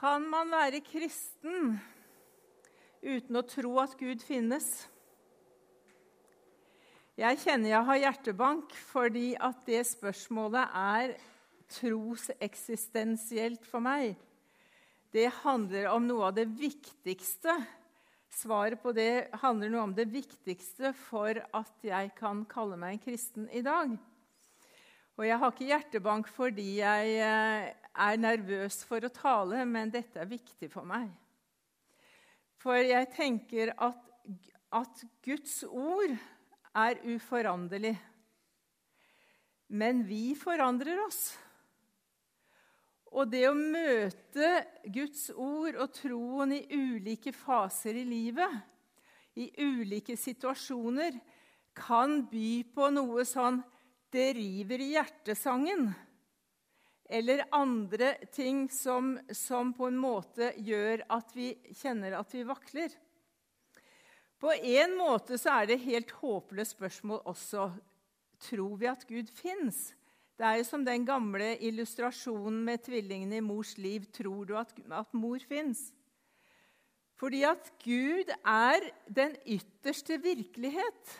Kan man være kristen uten å tro at Gud finnes? Jeg kjenner jeg har hjertebank fordi at det spørsmålet er troseksistensielt for meg. Det handler om noe av det viktigste. Svaret på det handler noe om det viktigste for at jeg kan kalle meg en kristen i dag. Og jeg har ikke hjertebank fordi jeg eh, er nervøs for å tale, men dette er viktig for meg. For jeg tenker at, at Guds ord er uforanderlig. Men vi forandrer oss. Og det å møte Guds ord og troen i ulike faser i livet, i ulike situasjoner, kan by på noe sånn det river i hjertesangen. Eller andre ting som, som, på en måte gjør at vi kjenner at vi vakler. På en måte så er det helt håpløst spørsmål også. Tror vi at Gud fins? Det er jo som den gamle illustrasjonen med tvillingene i mors liv. Tror du at, at mor fins? Fordi at Gud er den ytterste virkelighet.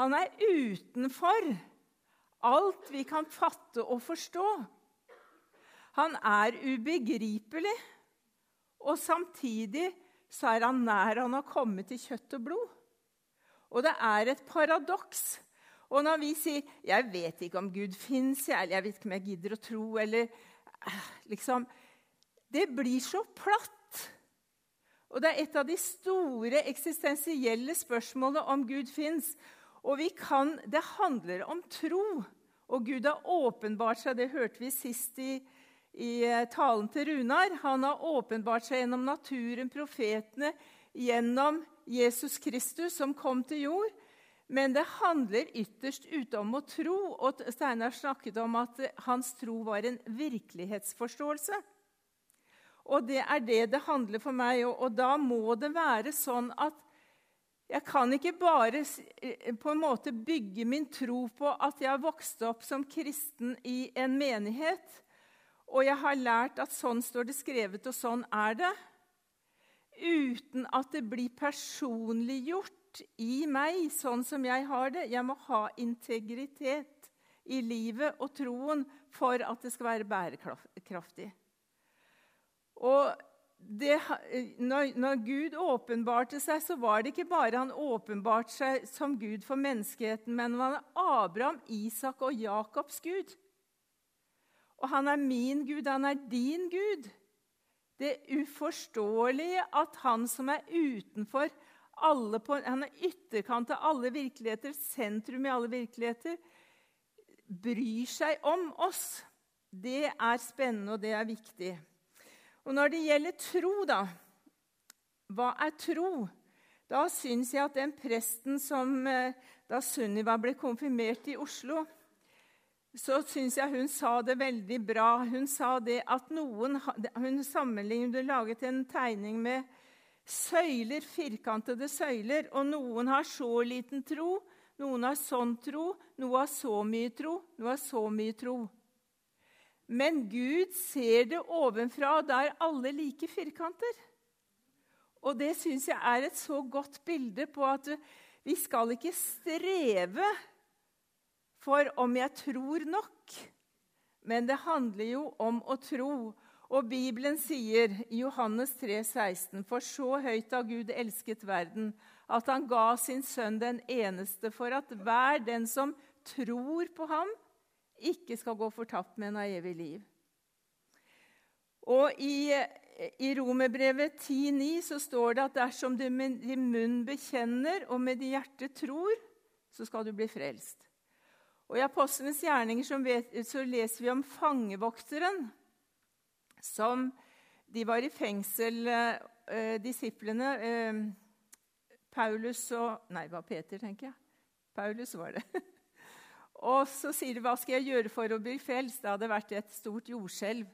Han er utenfor alt vi kan fatte og forstå. Han er ubegripelig, og samtidig så er han nær han har kommet til kjøtt og blod. Og det er et paradoks. Og når vi sier 'Jeg vet ikke om Gud fins', eller 'Jeg vet ikke om jeg gidder å tro', eller eh, liksom Det blir så platt. Og det er et av de store eksistensielle spørsmålene om Gud fins. Og kan, det handler om tro. Og Gud har åpenbart seg, det hørte vi sist i, i eh, talen til Runar. Han har åpenbart seg gjennom naturen, profetene, gjennom Jesus Kristus, som kom til jord. Men det handler ytterst ute om å tro. Og Steinar snakket om at hans tro var en virkelighetsforståelse. Og det er det det handler for meg. Og, og da må det være sånn at jeg kan ikke bare eh, på en måte bygge min tro på at jeg har vokst opp som kristen i en menighet, og jeg har lært at sånn står det skrevet, og sånn er det, uten at det blir personliggjort i meg sånn som jeg har det. Jeg må ha integritet i livet og troen for at det skal være bærekraftig. Og det, når, når, Gud åpenbarte seg, så var det ikke bare han åpenbarte seg som Gud for menneskeheten, men han er Abraham, Isak og Jakobs Gud. Og han er min Gud, han er din Gud. Det uforståelige at han som er utenfor alle på, Han er ytterkant av alle virkeligheter, sentrum i alle virkeligheter, bryr seg om oss. Det er spennende, og det er viktig. Og når det gjelder tro, da Hva er tro? Da syns jeg at den presten som eh, Da Sunniva ble konfirmert i Oslo, så syns jeg hun sa det veldig bra. Hun sa det at noen Hun sammenlignet laget en tegning med søyler, firkantede søyler, og noen har så liten tro, noen har sånn tro, noe har så mye tro, noe har så mye tro. Men Gud ser det ovenfra, og da er alle like firkanter. Og det syns jeg er et så godt bilde på at vi skal ikke streve for om jeg tror nok. Men det handler jo om å tro. Og Bibelen sier i Johannes 3, 16, For så høyt har Gud elsket verden, at han ga sin sønn den eneste, for at hver den som tror på ham, ikke skal gå fortapt, men ha evig liv. Og I, i Romerbrevet 10,9 så står det at dersom du med din munn bekjenner og med ditt hjerte tror, så skal du bli frelst. Og I Apostlenes gjerninger vet, så leser vi om fangevokteren som De var i fengsel, eh, disiplene eh, Paulus og Nei, det var Peter, tenker jeg. Paulus var det. Og så sier de, 'Hva skal jeg gjøre for å bli frelst?' Det hadde vært et stort jordskjelv.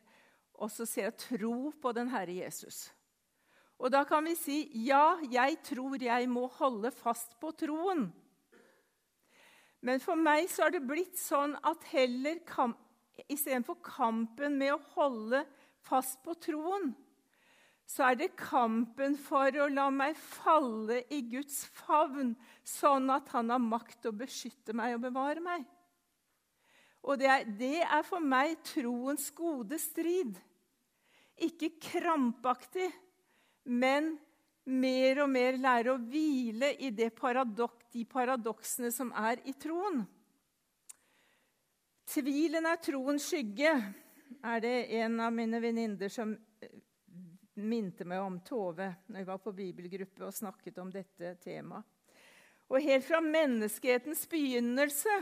Og så sier jeg, 'Tro på den Herre Jesus'. Og da kan vi si, 'Ja, jeg tror jeg må holde fast på troen'. Men for meg så har det blitt sånn at heller kamp, istedenfor kampen med å holde fast på troen, så er det kampen for å la meg falle i Guds favn, sånn at han har makt å beskytte meg og bevare meg. Og det er, det er for meg troens gode strid. Ikke krampaktig, men mer og mer lære å hvile i paradok, de paradoksene som er i troen. Tvilen er troens skygge, er det en av mine venninner som eh, minte meg om Tove når jeg var på bibelgruppe og snakket om dette temaet. Og helt fra menneskehetens begynnelse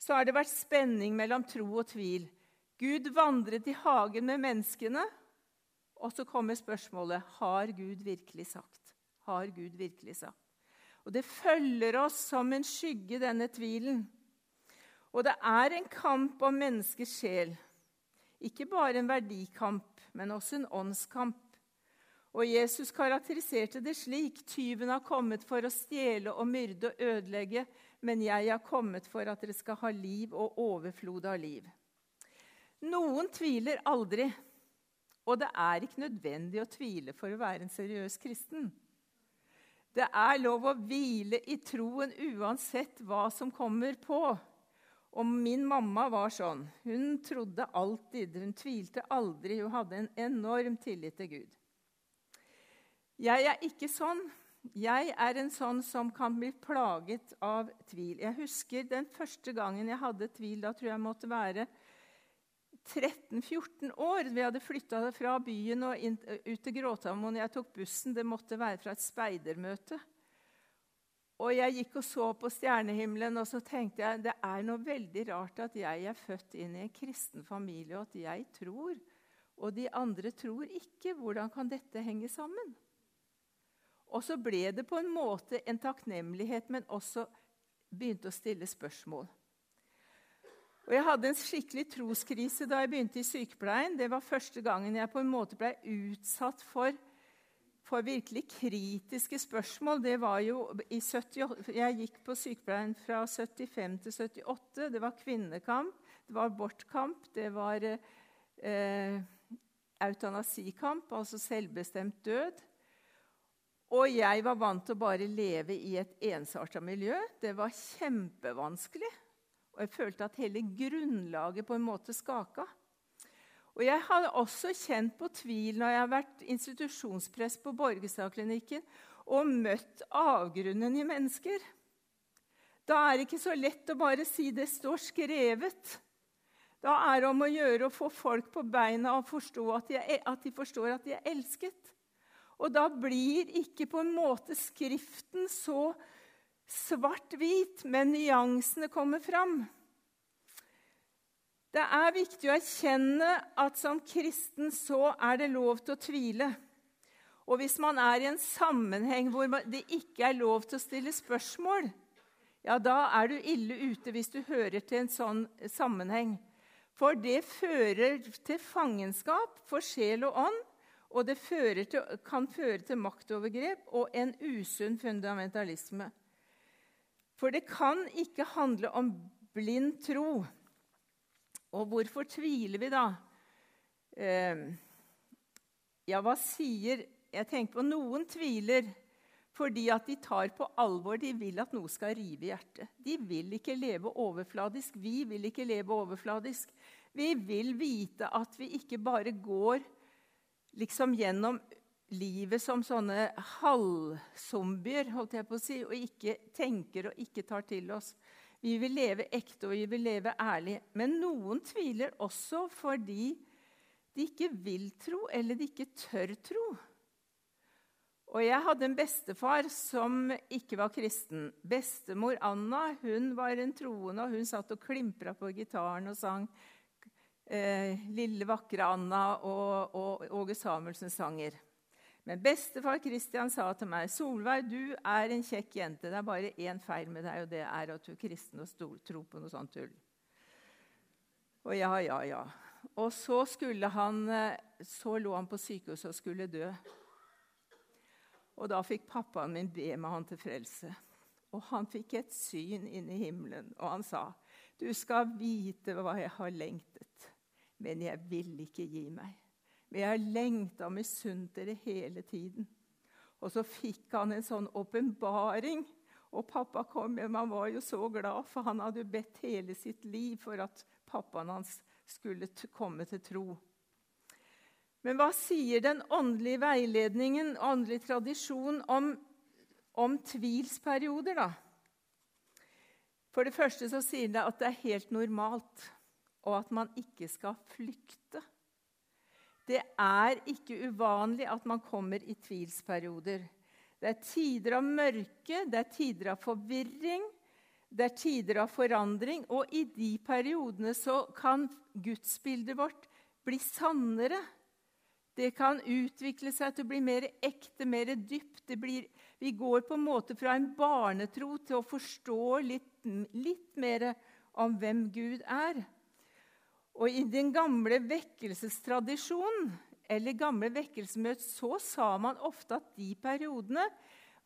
så har det vært spenning mellom tro og tvil. Gud vandret i hagen med menneskene, og så kommer spørsmålet har Gud virkelig sagt. Har Gud virkelig sagt? Og Det følger oss som en skygge, denne tvilen. Og det er en kamp om menneskers sjel. Ikke bare en verdikamp, men også en åndskamp. Og Jesus karakteriserte det slik.: Tyven har kommet for å stjele og myrde og ødelegge, men jeg har kommet for at dere skal ha liv og overflod av liv. Noen tviler aldri, og det er ikke nødvendig å tvile for å være en seriøs kristen. Det er lov å hvile i troen uansett hva som kommer på. Og min mamma var sånn. Hun trodde alltid, hun tvilte aldri. Hun hadde en enorm tillit til Gud. Jeg er ikke sånn. Jeg er en sånn som kan bli plaget av tvil. Jeg husker den første gangen jeg hadde tvil. Da tror jeg måtte være 13-14 år. Vi hadde flytta fra byen og inn, ut til Gråtamoen. Jeg tok bussen. Det måtte være fra et speidermøte. Og jeg gikk og så på stjernehimmelen, og så tenkte jeg det er noe veldig rart at jeg er født inn i en kristen familie, og at jeg tror, og de andre tror ikke. Hvordan kan dette henge sammen? Og så ble det på en måte en takknemlighet, men også begynte å stille spørsmål. Og Jeg hadde en skikkelig troskrise da jeg begynte i sykepleien. Det var første gangen jeg på en måte ble utsatt for, for virkelig kritiske spørsmål. Det var jo i 70, Jeg gikk på sykepleien fra 75 til 78. Det var kvinnekamp, det var abortkamp, det var eh, eutanasikamp, altså selvbestemt død. Og jeg var vant til å bare leve i et ensarta miljø. Det var kjempevanskelig. Og jeg følte at hele grunnlaget på en måte skaka. Og jeg har også kjent på tvil når jeg har vært institusjonspress på Borgestadklinikken og møtt avgrunnen i mennesker. Da er det ikke så lett å bare si 'det står skrevet'. Da er det om å gjøre å få folk på beina og at de, at de forstår at de er elsket. Og da blir ikke på en måte Skriften så svart-hvit, men nyansene kommer fram. Det er viktig å erkjenne at som kristen så er det lov til å tvile. Og hvis man er i en sammenheng hvor det ikke er lov til å stille spørsmål, ja, da er du ille ute hvis du hører til en sånn sammenheng. For det fører til fangenskap for sjel og ånd, og det til, kan føre til maktovergrep og en usunn fundamentalisme. For det kan ikke handle om blind tro. Og hvorfor tviler vi, da? Eh, ja, hva sier Jeg tenker på noen tviler fordi at de tar på alvor De vil at noe skal rive hjertet. De vil ikke leve overfladisk. Vi vil ikke leve overfladisk. Vi vil vite at vi ikke bare går liksom gjennom livet som sånne halvzombier, holdt jeg på å si, og ikke tenker og ikke tar til oss. Vi vil leve ekte, og vi vil leve ærlig. Men noen tviler også fordi de ikke vil tro, eller de ikke tør tro. Og jeg hadde en bestefar som ikke var kristen. Bestemor Anna hun var en troende, og hun satt og klimpra på gitaren og sang eh, 'Lille, vakre Anna' og, og Åge Samuelsens sanger. Men bestefar Kristian sa til meg, 'Solveig, du er en kjekk jente. Det er bare én feil med deg, og det er at du er kristen og tror på noe sånt tull.' Og ja, ja, ja. Og så, han, eh, så lå han på sykehuset og skulle dø. Og da fikk pappaen min be med han til frelse. Og han fikk et syn inn i himmelen, og han sa, 'Du skal vite hva jeg har lengtet.' Men jeg vil ikke gi meg. Men jeg lengta og misunt dere hele tiden. Og så fikk han en sånn åpenbaring. Og pappa kom hjem. Han var jo så glad, for han hadde jo bedt hele sitt liv for at pappaen hans skulle komme til tro. Men hva sier den åndelige veiledningen, åndelig tradisjon, om, om tvilsperioder, da? For det første så sier det at det er helt normalt, og at man ikke skal flykte. Det er ikke uvanlig at man kommer i tvilsperioder. Det er tider av mørke, det er tider av forvirring, det er tider av forandring. Og i de periodene så kan gudsbildet vårt bli sannere. Det kan utvikle seg til å bli mer ekte, mer dypt. Blir, vi går på en måte fra en barnetro til å forstå litt, litt mer om hvem Gud er. Og i den gamle vekkelsestradisjonen, eller gamle vekkelsesmøter, så sa man ofte at de periodene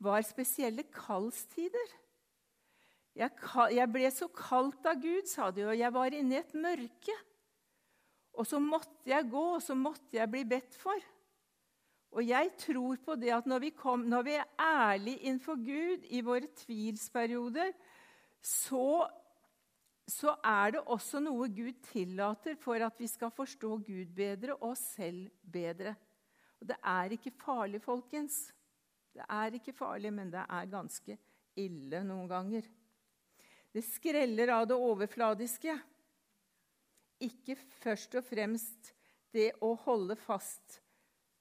var spesielle kaldstider. Jeg, jeg ble så kaldt av Gud, sa de, og jeg var inne i et mørke. Og så måtte jeg gå, og så måtte jeg bli bedt for. Og jeg tror på det at når vi, kom, når vi er ærlige innenfor Gud i våre tvilsperioder, så, så er det også noe Gud tillater for at vi skal forstå Gud bedre og oss selv bedre. Og det er ikke farlig, folkens. Det er ikke farlig, men det er ganske ille noen ganger. Det skreller av det overfladiske ikke først og fremst det å holde fast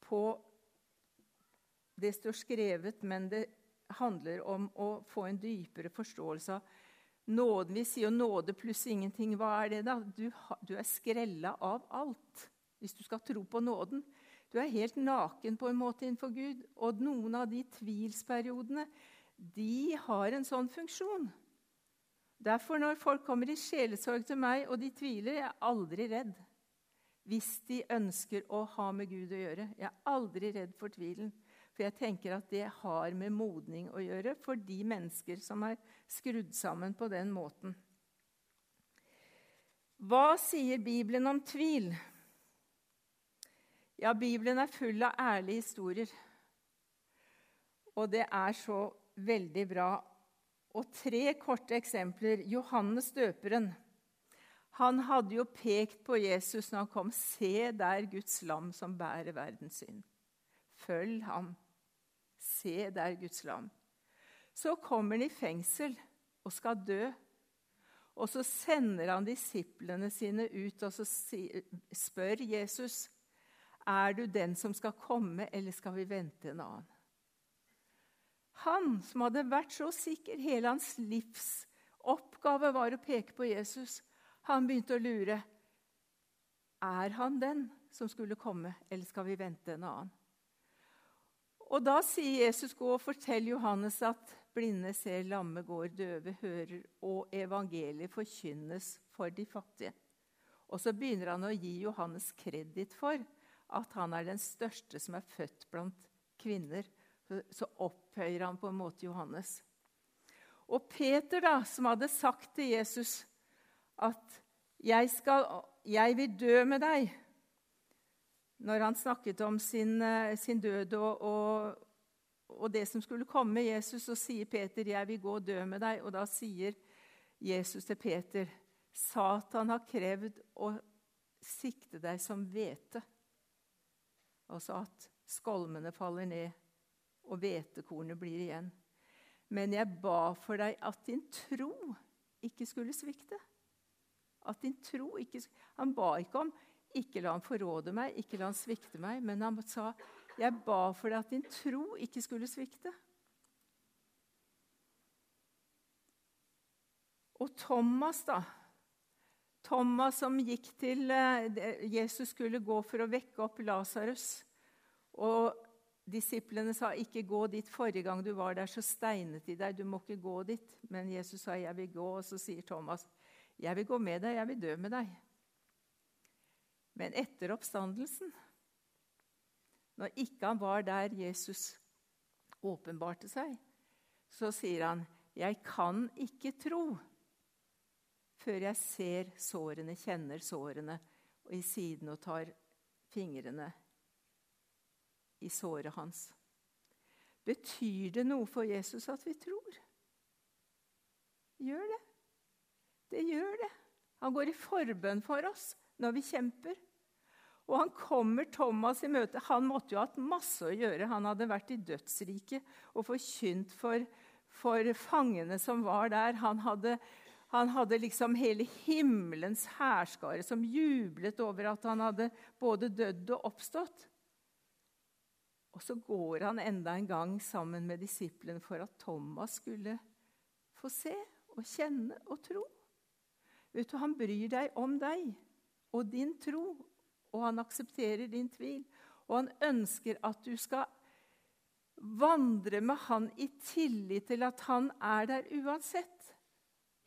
på det står skrevet, men det handler om å få en dypere forståelse av nåden. Vi sier jo nåde pluss ingenting. Hva er det, da? Du, du er skrella av alt hvis du skal tro på nåden. Du er helt naken på en måte innenfor Gud. Og noen av de tvilsperiodene de har en sånn funksjon. Derfor, når folk kommer i sjelesorg til meg, og de tviler, jeg er aldri redd. Hvis de ønsker å ha med Gud å gjøre. Jeg er aldri redd for tvilen. For jeg tenker at det har med modning å gjøre for de mennesker som er skrudd sammen på den måten. Hva sier Bibelen om tvil? Ja, Bibelen er full av ærlige historier. Og det er så veldig bra og tre korte eksempler. Johannes døperen. Han hadde jo pekt på Jesus når han kom. Se der Guds lam som bærer verdens synd. Følg ham. Se der Guds lam. Så kommer han i fengsel og skal dø. Og så sender han disiplene sine ut og så spør Jesus er du den som skal komme, eller skal vi vente en annen. Han som hadde vært så sikker, hele hans livs oppgave var å peke på Jesus. Han begynte å lure. Er han den som skulle komme, eller skal vi vente en annen? Og Da sier Jesus, 'Gå og fortell Johannes at blinde ser, lamme går, døve hører', og evangeliet forkynnes for de fattige. Og så begynner han å gi Johannes kreditt for at han er den største som er født blant kvinner så opphøyer han på en måte Johannes. Og Peter, da, som hadde sagt til Jesus at jeg, skal, 'Jeg vil dø med deg' Når han snakket om sin, eh, sin død og, og, og, det som skulle komme Jesus, så sier Peter, 'Jeg vil gå og dø med deg.' Og da sier Jesus til Peter, 'Satan har krevd å sikte deg som hvete.' Altså at skolmene faller ned og hvetekornet blir igjen. Men jeg ba for deg at din tro ikke skulle svikte. At din tro ikke Han ba ikke om 'ikke la han forråde meg', 'ikke la han svikte meg', men han sa 'jeg ba for deg at din tro ikke skulle svikte'. Og Thomas, da. Thomas som gikk til eh, Jesus skulle gå for å vekke opp Lasarus. Og Disiplene sa, 'Ikke gå dit. Forrige gang du var der, så steinet de deg. Du må ikke gå dit.' Men Jesus sa, 'Jeg vil gå.' Og så sier Thomas, 'Jeg vil gå med deg. Jeg vil dø med deg.' Men etter oppstandelsen, når ikke han var der Jesus åpenbarte seg, så sier han, 'Jeg kan ikke tro' før jeg ser sårene, kjenner sårene og i siden og tar fingrene i såret hans. Betyr det noe for Jesus at vi tror? Gjør det. Det gjør det. Han går i forbønn for oss når vi kjemper. Og han kommer Thomas i møte. Han måtte jo ha hatt masse å gjøre. Han hadde vært i dødsriket og forkynt for, for fangene som var der. Han hadde, han hadde liksom hele himmelens hærskare som jublet over at han hadde både dødd og oppstått. Og så går han enda en gang sammen med disiplene for at Thomas skulle få se og kjenne og tro. Vet du, Han bryr deg om deg og din tro og han aksepterer din tvil. Og han ønsker at du skal vandre med han i tillit til at han er der uansett.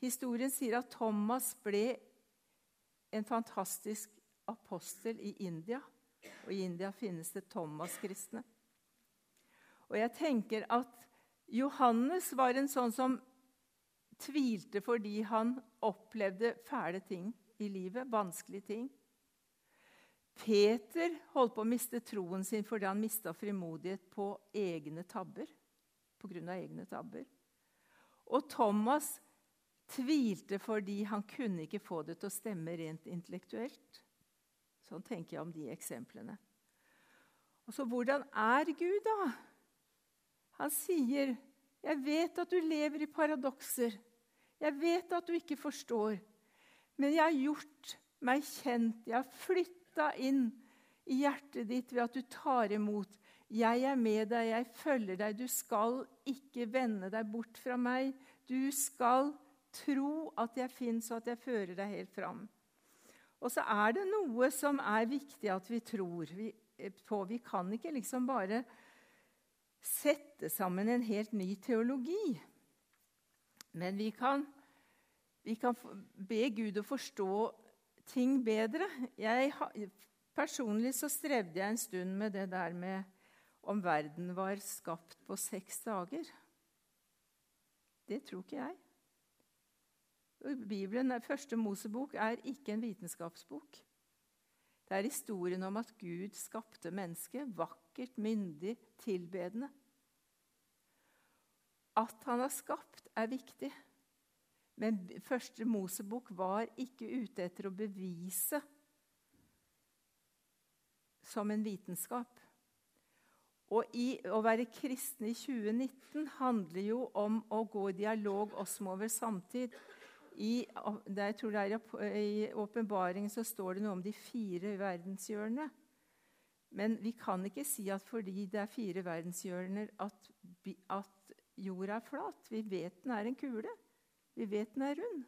Historien sier at Thomas ble en fantastisk apostel i India. Og i India finnes det Thomas-kristne. Og jeg tenker at Johannes var en sånn som tvilte fordi han opplevde fæle ting i livet, vanskelige ting. Peter holdt på å miste troen sin fordi han mista frimodighet på egne tabber. På grunn av egne tabber. Og Thomas tvilte fordi han kunne ikke få det til å stemme rent intellektuelt. Sånn tenker jeg om de eksemplene. Og så hvordan er Gud, da? Han sier, 'Jeg vet at du lever i paradokser.' 'Jeg vet at du ikke forstår.' 'Men jeg har gjort meg kjent. Jeg har flytta inn i hjertet ditt ved at du tar imot. 'Jeg er med deg, jeg følger deg. Du skal ikke vende deg bort fra meg.' 'Du skal tro at jeg fins, og at jeg fører deg helt fram.' Og så er det noe som er viktig at vi tror på. Vi kan ikke liksom bare sette sammen en helt ny teologi. Men vi kan, vi kan be Gud å forstå ting bedre. Jeg, personlig så strevde jeg en stund med det der med om verden var skapt på seks dager. Det tror ikke jeg. Bibelen, Første Mosebok er ikke en vitenskapsbok. Det er historien om at Gud skapte mennesket, vakkert, myndig, tilbedende. At han har skapt, er viktig. Men første Mosebok var ikke ute etter å bevise som en vitenskap. Og i, å være kristen i 2019 handler jo om å gå i dialog oss med over samtid. I, jeg tror det er I åpenbaringen så står det noe om de fire verdenshjørnene. Men vi kan ikke si at fordi det er fire verdenshjørner, at, at jorda er flat. Vi vet den er en kule. Vi vet den er rund.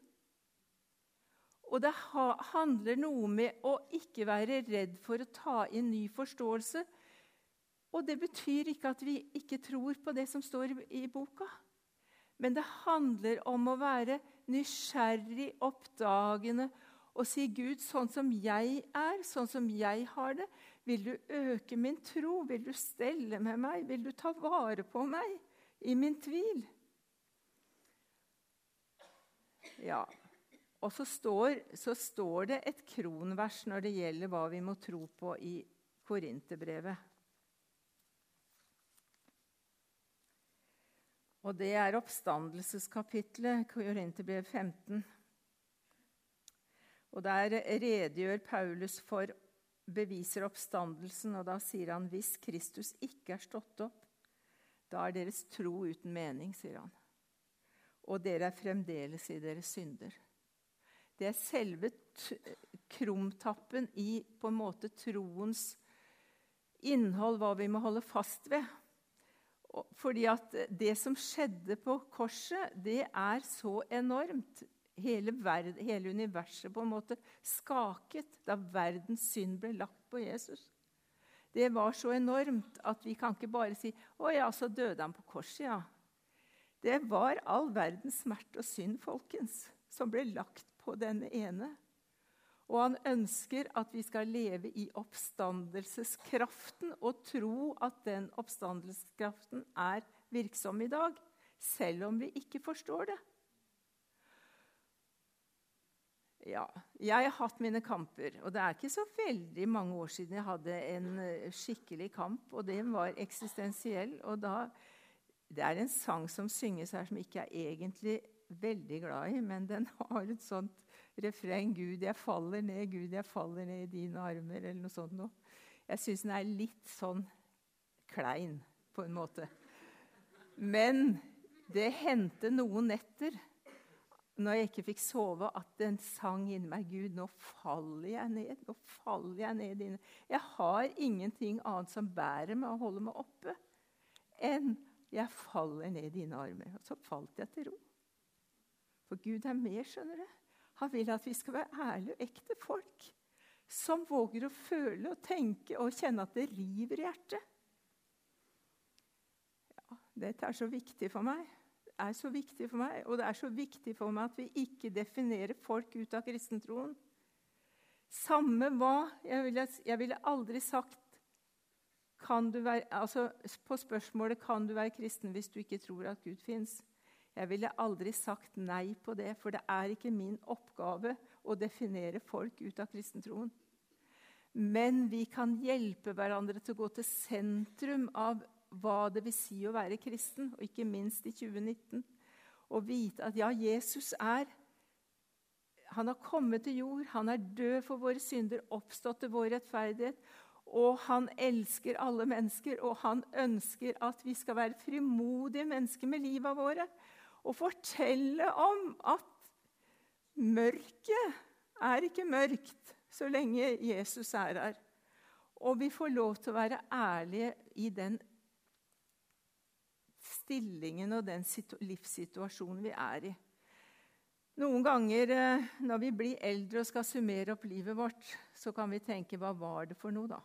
Og det handler noe med å ikke være redd for å ta inn ny forståelse. Og det betyr ikke at vi ikke tror på det som står i, boka. Men det handler om å være nysgjerrig, oppdagende og si, 'Gud, sånn som jeg er, sånn som jeg har det, vil du øke min tro? Vil du stelle med meg? Vil du ta vare på meg i min tvil?' Ja. Og så står, så står, det et kronvers når det gjelder hva vi må tro på i Korinterbrevet. Og det er oppstandelseskapitlet, Korinterbrev 15. Og Der redegjør Paulus for beviser oppstandelsen, og da sier han hvis Kristus ikke er stått opp, da er deres tro uten mening, sier han og dere er fremdeles i deres synder. Det er selve krumtappen i på en måte troens innhold, hva vi må holde fast ved. Fordi at det som skjedde på korset, det er så enormt. Hele, verden, hele universet på en måte skaket da verdens synd ble lagt på Jesus. Det var så enormt at vi kan ikke bare si 'Å ja, så døde han på korset', ja. Det var all verdens smerte og synd, folkens, som ble lagt på denne ene. Og han ønsker at vi skal leve i oppstandelseskraften og tro at den oppstandelseskraften er virksom i dag, selv om vi ikke forstår det. Ja. Jeg har hatt mine kamper. Og det er ikke så veldig mange år siden jeg hadde en eh, skikkelig kamp, og den var eksistensiell. Og da Det er en sang som synges her som ikke er egentlig veldig glad i, men den har et sånt refreng 'Gud, jeg faller ned, Gud, jeg faller ned i dine armer', eller noe sånt noe. Jeg syns den er litt sånn klein, på en måte. Men det hendte noen netter når jeg ikke fikk sove, at den sang inni meg 'Gud, nå faller jeg ned. Nå faller jeg ned dine Jeg har ingenting annet som bærer meg og holder meg oppe, enn jeg faller ned i dine armer. Og så falt jeg til ro. For Gud er med, skjønner du. Han vil at vi skal være ærlige og ekte folk som våger å føle og tenke og kjenne at det river i hjertet. Ja, dette er så viktig for meg. Det er så viktig for meg, Og det er så viktig for meg at vi ikke definerer folk ut av kristentroen. Samme hva. Jeg ville, jeg ville aldri sagt være, altså På spørsmålet kan du være kristen hvis du ikke tror at Gud fins, jeg ville aldri sagt nei på det, for det er ikke min oppgave å definere folk ut av kristentroen. Men vi kan hjelpe hverandre til å gå til sentrum av hva det vil si å være kristen, og ikke minst i 2019. Og vite at ja, Jesus er Han har kommet til jord, han er død for våre synder, oppstått til vår rettferdighet. Og han elsker alle mennesker, og han ønsker at vi skal være frimodige mennesker med livet våre og fortelle om at mørket er ikke mørkt så lenge Jesus er her. Og vi får lov til å være ærlige i den stillingen og den livssituasjonen vi er i. Noen ganger eh, når vi blir eldre og skal summere opp livet vårt, så kan vi tenke hva var det for noe, da?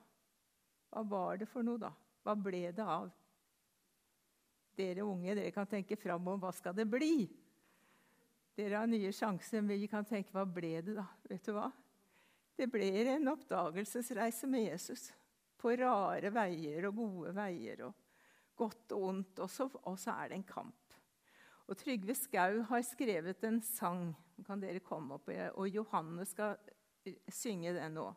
Hva var det for noe, da? Hva ble det av? Dere unge dere kan tenke framover. Hva skal det bli? Dere har nye sjanser, men vi kan tenke hva ble det, da? Vet du hva? Det ble en oppdagelsesreise med Jesus. På rare veier og gode veier og godt og ondt. Og så, og så er det en kamp. Og Trygve Skau har skrevet en sang. Kan dere komme opp? Og Johanne skal synge den nå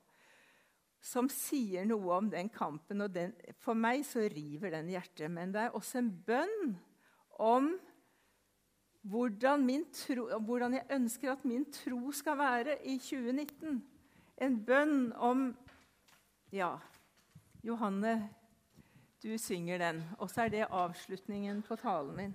som sier noe om den kampen. og den, For meg så river den hjertet. Men det er også en bønn om hvordan, tro, hvordan, jeg ønsker at min tro skal være i 2019. En bønn om Ja, Johanne, du synger den. Og så er det avslutningen på talen min.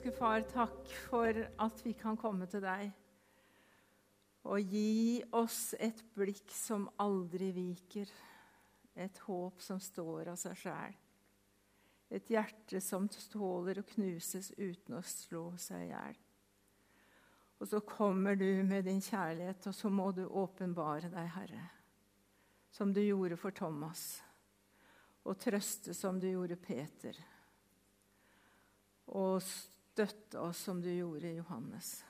Himmelske Far, takk for at vi kan komme til deg. Og gi oss et blikk som aldri viker. Et håp som står av seg sjæl. Et hjerte som tåler å knuses uten å slå seg i hjel. Og så kommer du med din kjærlighet, og så må du åpenbare deg, Herre. Som du gjorde for Thomas. Og trøste som du gjorde Peter og støtte oss som du gjorde, Johannes.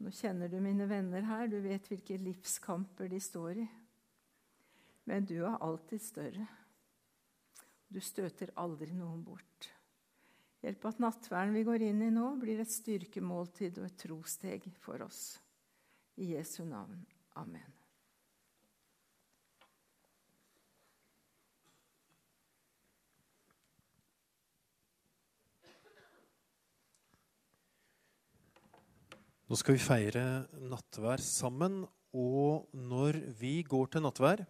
Nå kjenner du mine venner her, du vet hvilke livskamper de står i. Men du er alltid større. Du støter aldri noen bort. Hjelp at nattverden vi går inn i nå, blir et styrkemåltid og et trosteg for oss. I Jesu navn. Amen. Nå skal vi feire nattvær sammen, og når vi går til nattvær,